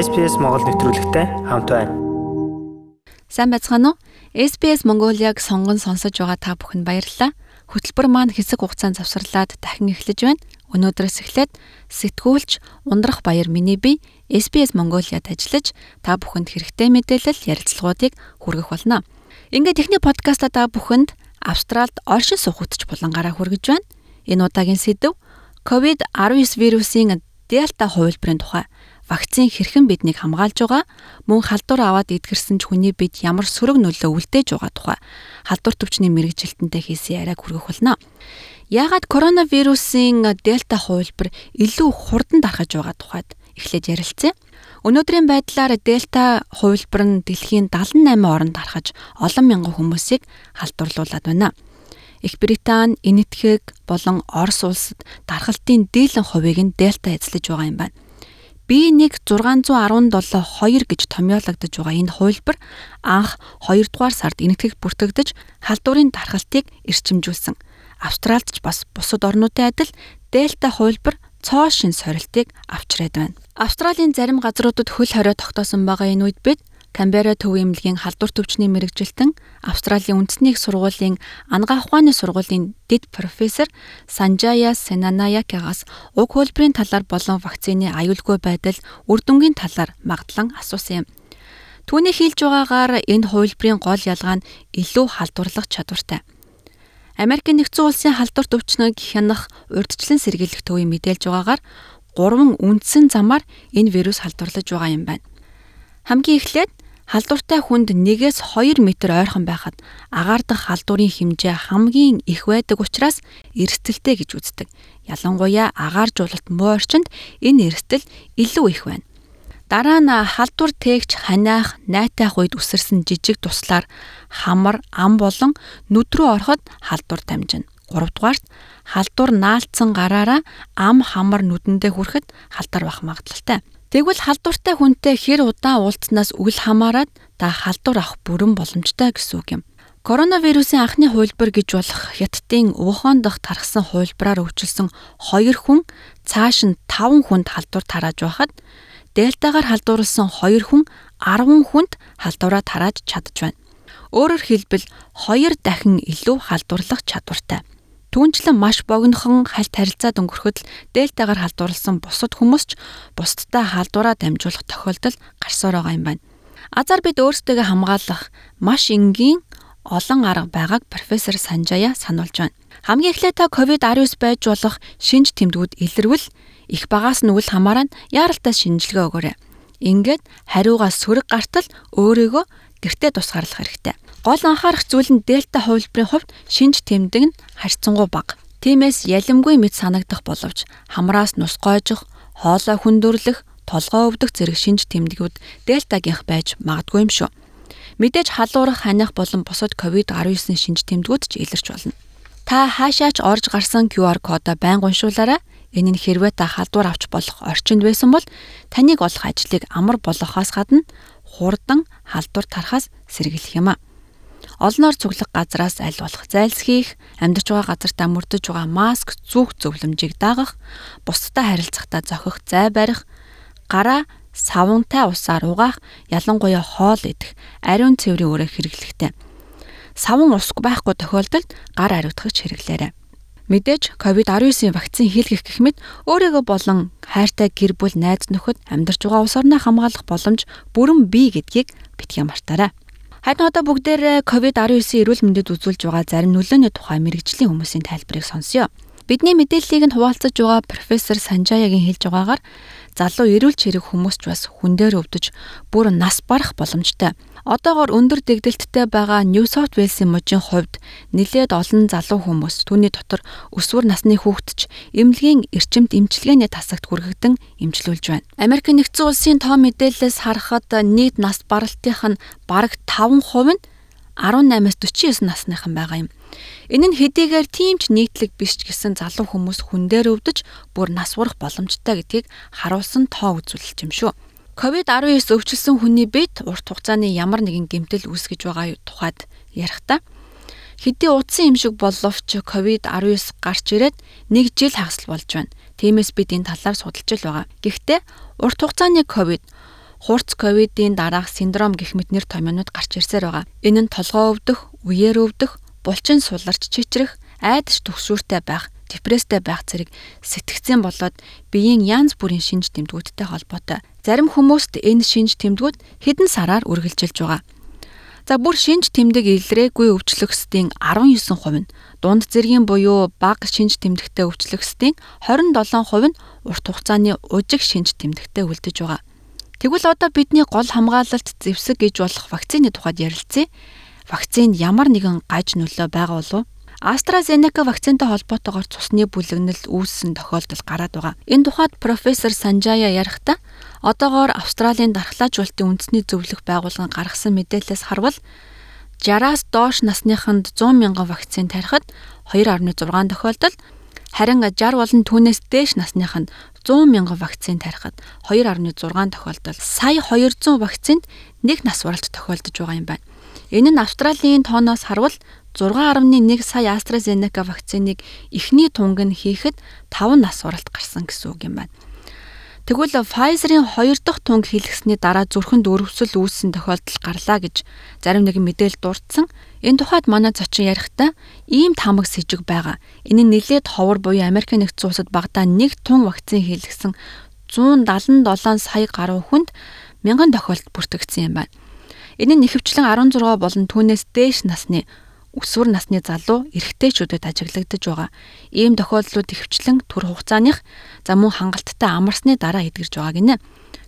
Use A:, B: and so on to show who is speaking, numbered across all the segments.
A: SPS Монгол нэвтрүүлэгтэй хамт байна.
B: Сайн байцгаана уу? SBS Mongolia-г сонгон сонсож байгаа та бүхэнд баярлалаа. Хөтөлбөр маань хэсэг хугацаанд завсарлаад дахин эхлэж байна. Өнөөдрөөс эхлээд сэтгүүлч Ундрах Баяр миний бие SBS Mongolia-д ажиллаж та бүхэнд хэрэгтэй мэдээлэл ярилцлагуудыг хүргэх болно. Ингээд эхний подкастаа та бүхэнд Австралид оршин суух хөтч булангаараа хүргэж байна. Энэ удаагийн сэдэв COVID-19 вирусын Дельта хувилбарын тухай вакцин хэрхэн биднийг хамгаалж байгаа мөн халдвар аваад идгэрсэн ч хүний бид ямар сөрөг нөлөө үлдээж байгаа тухай халдвар төвчний мэрэгжилтэнтэй хийсэн яриаг хүргэх болно. Яагаад коронавирусын дельта хувилбар илүү хурдан дарахж байгаа тухайд эхлээд ярилцъя. Өнөөдрийн байдлаар дельта хувилбар нь дэлхийн 78 оронд дарахж олон мянган хүмүүсийг халдварлуулад байна. Их Британи, Энэтхэг болон Орос улсад дархалтын дийлэн хувийг нь дельта эзлэж байгаа юм байна. B1 617 2 гэж томьёологдож байгаа энэ хувилбар анх 2 дугаар сард энэтхэгт бүртгэгдэж халдварын дархалтыг эрчимжүүлсэн. Австралид ч бас бусад орнуудын адил дельта хувилбар цоо шин сорилтыг авчраад байна. Австралийн зарим газруудад хөл хорио тогтоосон байгаа энэ үед бид Камбера төв эмнэлгийн халдвар төвчний мэрэгжилтэн Австралийн үндэсний их сургуулийн ангаа ухааны сургуулийн дэд профессор Санжая Сенанаякагаас уг хөлбөрийн талаар болон вакцины аюулгүй байдал үр дүнгийн талаар магадлан асуусан юм. Түүний хэлж байгаагаар энэ хувилбарын гол ялгаа нь илүү халдварлах чадвартай. Америк нэгдсэн улсын халдвар төвчнөг хянах урьдчилан сэргийлэх төвийн мэдээлж байгаагаар гурван үндсэн замаар энэ вирус халдварлаж байгаа юм байна. Хамгийн эхлээд Халдвартай хүнд 1-2 м ойрхон байхад агаар дахь халдварын хэмжээ хамгийн их байдаг учраас эрсдэлтэй гэж үздэг. Ялангуяа агаар жуулалт муу орчинд энэ эрсдэл илүү их байна. Дараа нь халдвар тээгч ханиах, найтайх үед үсэрсэн жижиг туслаар хамар, ам болон нүд рүү ороход халдвар дамжина. 3 дугаарт халдвар наалцсан гараараа ам хамар нүдэндээ хүрэхэд халдвар бах магадлалтай. Тэгвэл халдвартай хүнтэй хэр удаан уулзснаас үл хамааран та халдвар авах бүрэн боломжтой гэсэн үг юм. Коронавирусын анхны хувилбар гэж болох Хятадын Ухаан дахь тархсан хувилбараар өвчлсөн 2 хүн цааш нь 5 хүнд халдвар тарааж байхад Дельтагаар халдварлсан 2 хүн 10 хүнд халдвараа тарааж чадж байна. Өөрөөр хэлбэл 2 дахин илүү халдварлах чадвартай. Түүнчлэн маш богинохон хальт харилцаад өнгөрөхөд л дельтагаар халдварласан бусад хүмүүс ч бусдтай халдвараа дамжуулах тохиолдол гарсаар байгаа юм байна. Азар бид өөрсдөө хамгаалах маш энгийн олон арга байгааг профессор Санжая сануулж байна. Хамгийн эхлээд та COVID-19 байж болох шинж тэмдгүүд илэрвэл их багаас нь үл хамааран яаралтай шинжилгээ өгөөрэй. Ингээд хариугаа сөрөг гартал өөрийгөө гэртээ тусгаарлах хэрэгтэй. Гол анхаарах зүйл нь дельта хувилбарын хувьд шинж тэмдэг нь харьцангуй бага. Тиймээс ялимгүй мэд санагдах боловч хамраас нус гойжих, хоолой хүндөрлөх, толгой өвдөх зэрэг шинж тэмдгүүд дельтагийнх байж магадгүй юм шүү. Мэдээж халуурах, ханиах болон бусад COVID-19 шинж тэмдгүүд ч илэрч болно. Та хаашаач орж гарсан QR кодоо байнга уншуулаарай. Энэ нь хэрвээ та халдвар авч болох орчинд байсан бол таныг олох ажлыг амар болгохоос гадна хурдан халдвар тарахаас сэргийлэх юм а. Олноор цуглах газраас аль болох зайлсхийх, амьдарч байгаа газартаа мөрдөж байгаа маск зүг зөвлөмжийг дагах, бусдад харилцахдаа зохих зай барих, гараа савнтай усаар угаах, ялангуяа хоол идэх, ариун цэврийн өрөө хэрэглэхтэй. Савн усгүй байхгүй тохиолдолд гар ариутгах хэрэглээрэй. Мэдээж COVID-19 вакцин хийлгэх гэх мэт өөрийгөө болон хайртай гэр бүл найз нөхөд амьдарч байгаа улс орноо хамгаалах боломж бүрэн бий гэдгийг битгий мартаарай. Харин одоо бүгдээр COVID-19 эрүүл мэндэд үзүүлж байгаа зарим нөлөөний тухай мэрэгжлийн хүмүүсийн тайлбарыг сонсъё. Бидний мэдээллийг нь хуваалцаж байгаа профессор Санжаягийн хэлж байгаагаар залуу эрүүл чирэг хүмүүс ч бас хүн дээр өвдөж бүр нас барах боломжтой. Одоогоор өндөр дэгдэлттэй байгаа New South Wales-ийн мужийн хувьд нэлээд олон залуу хүмүүс түүний дотор өсвөр насны хүүхдч эмнэлгийн эрчимт эмчилгээний тасагт хүргэгдэн эмчилүүлж байна. Америк нэгдсэн улсын тоо мэдээлэлээс харахад нийт нас баралтынх нь бараг 5% нь 18-аас 49 насныхан байгаа юм. Энэ нь хэдийгээр тийм ч нийтлэг биш ч гэсэн залуу хүмүүс хүн дээр өвдөж бүр нас урах боломжтой гэдгийг харуулсан тоо үзүүлэлт юм шүү. COVID-19 өвчлсөн хүний бид урт хугацааны ямар нэгэн гэмтэл үүсгэж байгаа тухайд ярихдаа хэдий утсан юм шиг боловч COVID-19 гарч ирээд нэг жил хагасл болж байна. Тиймээс бид энэ талаар судалж л байгаа. Гэхдээ урт хугацааны COVID хурц ковидын дараах синдром гэх мэт нэр томьёонууд гарч ирсээр байгаа. Энэ нь толгоо өвдөх, үеэр өвдөх, булчин суларч чичрэх, айдас төгшүүртэй байх, депресстэй байх зэрэг сэтгцэн болоод биеийн янз бүрийн шинж тэмдгүүдтэй холбоотой. Зарим хүмүүст энэ шинж тэмдгүүд хэдэн сараар үргэлжилж байгаа. За бүр шинж тэмдэг илрээгүй өвчлөхсдийн 19% нь дунд зэргийн буюу бага шинж тэмдэгтэй өвчлөхсдийн 27% нь урт хугацааны ужиг шинж тэмдэгтэй үлдэж байгаа. Тэгвэл одоо бидний гол хамгаалалт зэвсэг гэж болох вакцины тухайд ярилцъя. Вакцинд ямар нэгэн гаж нөлөө байгаа болов уу? AstraZeneca вакцинтай холбоотойгоор цусны бүлэгнэл үүссэн тохиолдол гараад байгаа. Энэ тухайд профессор Санжая ярихдаа одоогоор Австралийн дархлаажуулалтын үндэсний зөвлөх байгууллага гаргасан мэдээлэлээс харвал 60-аас доош насныханд 100 мянган вакцин тарихад 2.6 тохиолдол харин 60 болон түүнээс дээш насныханд 100 мянган вакцин тарихад 2.6 тохиолдол сая 200 вакцинд нэг нас баралт тохиолдож байгаа юм байна. Энэ нь Австралийн тооноос харвал 6.1 сая AstraZeneca вакциныг эхний тунг нь хийхэд 5 нас уралт гарсан гэсэн үг юм байна. Тэгвэл Pfizer-ийн 2 дахь тунг хийлгэсний дараа зүрхэнд өрөвсөл үүссэн тохиолдол гарлаа гэж зарим нэгэн мэдээлэл дурдсан. Энэ тухайд манай зочин ярихдаа ийм тамаг с ิจ г байгаа. Энэ нь нэлээд ховор буюу Америк нэгдсэн улсад багадаа нэг тун вакцин хийлгэсэн 177 сая гаруй хүнд мянган тохиолдолд бүртгэгдсэн юм байна. Энэ нь нэхвчлэн 16 болон түүнээс дээш насны өсвөр насны залуу эрэгтэйчүүдэд ажиглагдаж байгаа. Ийм тохиолдлууд ихвчлэн төр хугацааных за мөн хангалттай амарсны дараа эдгэрж байгаа гинэ.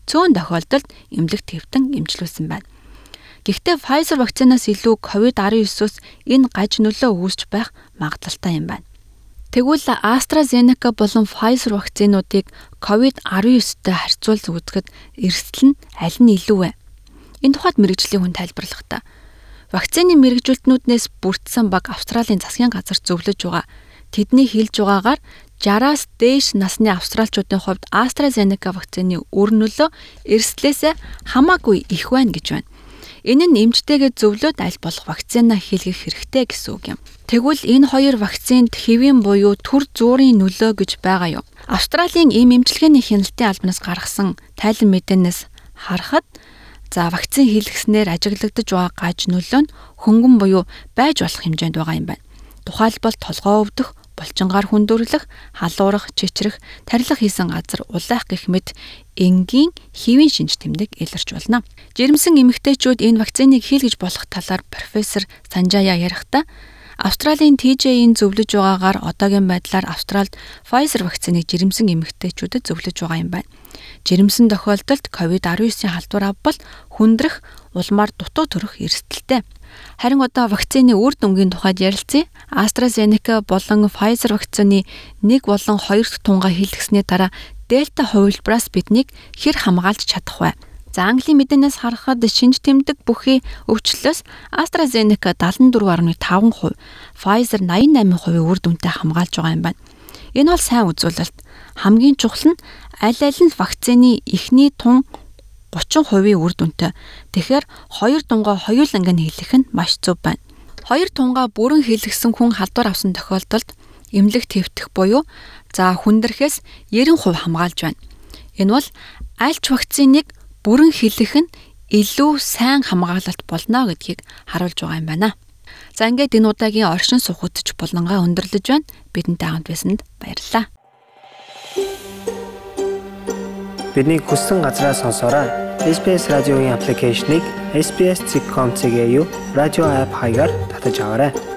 B: Цөөн тохиолдолд эмнэлэг твтэн эмчлүүлсэн байна. Гэхдээ Pfizer вакцинаас илүү COVID-19-өөс энэ гаж нөлөө үүсч байх магадлалтай юм байна. Тэгвэл AstraZeneca болон Pfizer вакцинуудыг COVID-19-тэй харьцуулж үзэхэд эрсдэл нь аль нь илүү вэ? Энэ тухайд мэрэгжлийн хүн тайлбарлахдаа Вакцины мэрэгжүүлтнүүднээс бүрдсэн баг Австралийн засгийн газар зөвлөж байгаа. Тэдний хэлж байгаагаар 60-аас дээш насны австралчуудын хувьд AstraZeneca вакцины үр нөлөө эрсдлээсээ хамаагүй их байна гэж байна. Энэ нь эмчтэйгээ зөвлөд аль болох вакцина хийлгэх хэрэгтэй гэсэн үг юм. Тэгвэл энэ хоёр вакцинд хэвийн буюу төр зуурын нөлөө гэж байгаа юу? Австралийн эм эмчилгээний хяналтын албанаас гаргасан тайлан мэдээнээс харахад За вакцин хийлгэснээр ажиглагдаж байгаа гаж нөлөө нь хөнгөн буюу байж болох хэмжээнд байгаа юм байна. Тухайлбал толгоо өвдөх, булчингаар хүндүрлэх, халуурах, чичрэх, тарилах хийсэн газар улайх гэх мэт энгийн хэвийн шинж тэмдэг илэрч болно. Жирэмсэн эмэгтэйчүүд энэ вакциныг хийлгэж болох талаар профессор Санжая ярихдаа Австралийн TJ-ийн зөвлөж байгаагаар одоогийн байдлаар Австральд Pfizer вакциныг жирэмсэн эмэгтэйчүүдэд зөвлөж байгаа юм байна. Жирэмсэн тохиолдолд COVID-19-ийн халдвар авбал хүндрэх, улмаар дутуу төрөх эрсдэлтэй. Харин одоо вакцины үр дүнгийн тухайд ярилцъя. AstraZeneca болон Pfizer вакцины 1 болон 2 дахь тунгаа хийлгэсний дараа Дельта хувилбараас биднийг хэр хамгаалж чадах вэ? За Английн мэдээнээс харахад шинж тэмдэг бүхий өвчлөөс AstraZeneca 74.5%, Pfizer 88% үр дүнтэй хамгаалж байгаа юм байна. Энэ бол сайн үзүүлэлт. Хамгийн чухал нь аль аль нь вакцины эхний тун 30% үр дүнтэй. Тэгэхээр хоёр тунгаа хоёуланг нь хийлгэх нь маш зөв байна. Хоёр тунгаа бүрэн хийлгсэн хүн халдвар авсан тохиолдолд эмнэлэг твтэх буюу за хүндрэхээс 90% хамгаалж байна. Энэ бол аль ч вакциныг бүрэн хийлгэх нь илүү сайн хамгаалалт болно гэдгийг харуулж байгаа юм байна. За ингээд энэ удаагийн оршин суугч булангаа өндөрлөж байна. Бидэнтэй хамт байсанд баярлалаа.
A: Бидний хүссэн газраа сонсоорой. SBS радиогийн аппликейшнийг SBS.com.cg радио апп хаягаар татаж аваарай.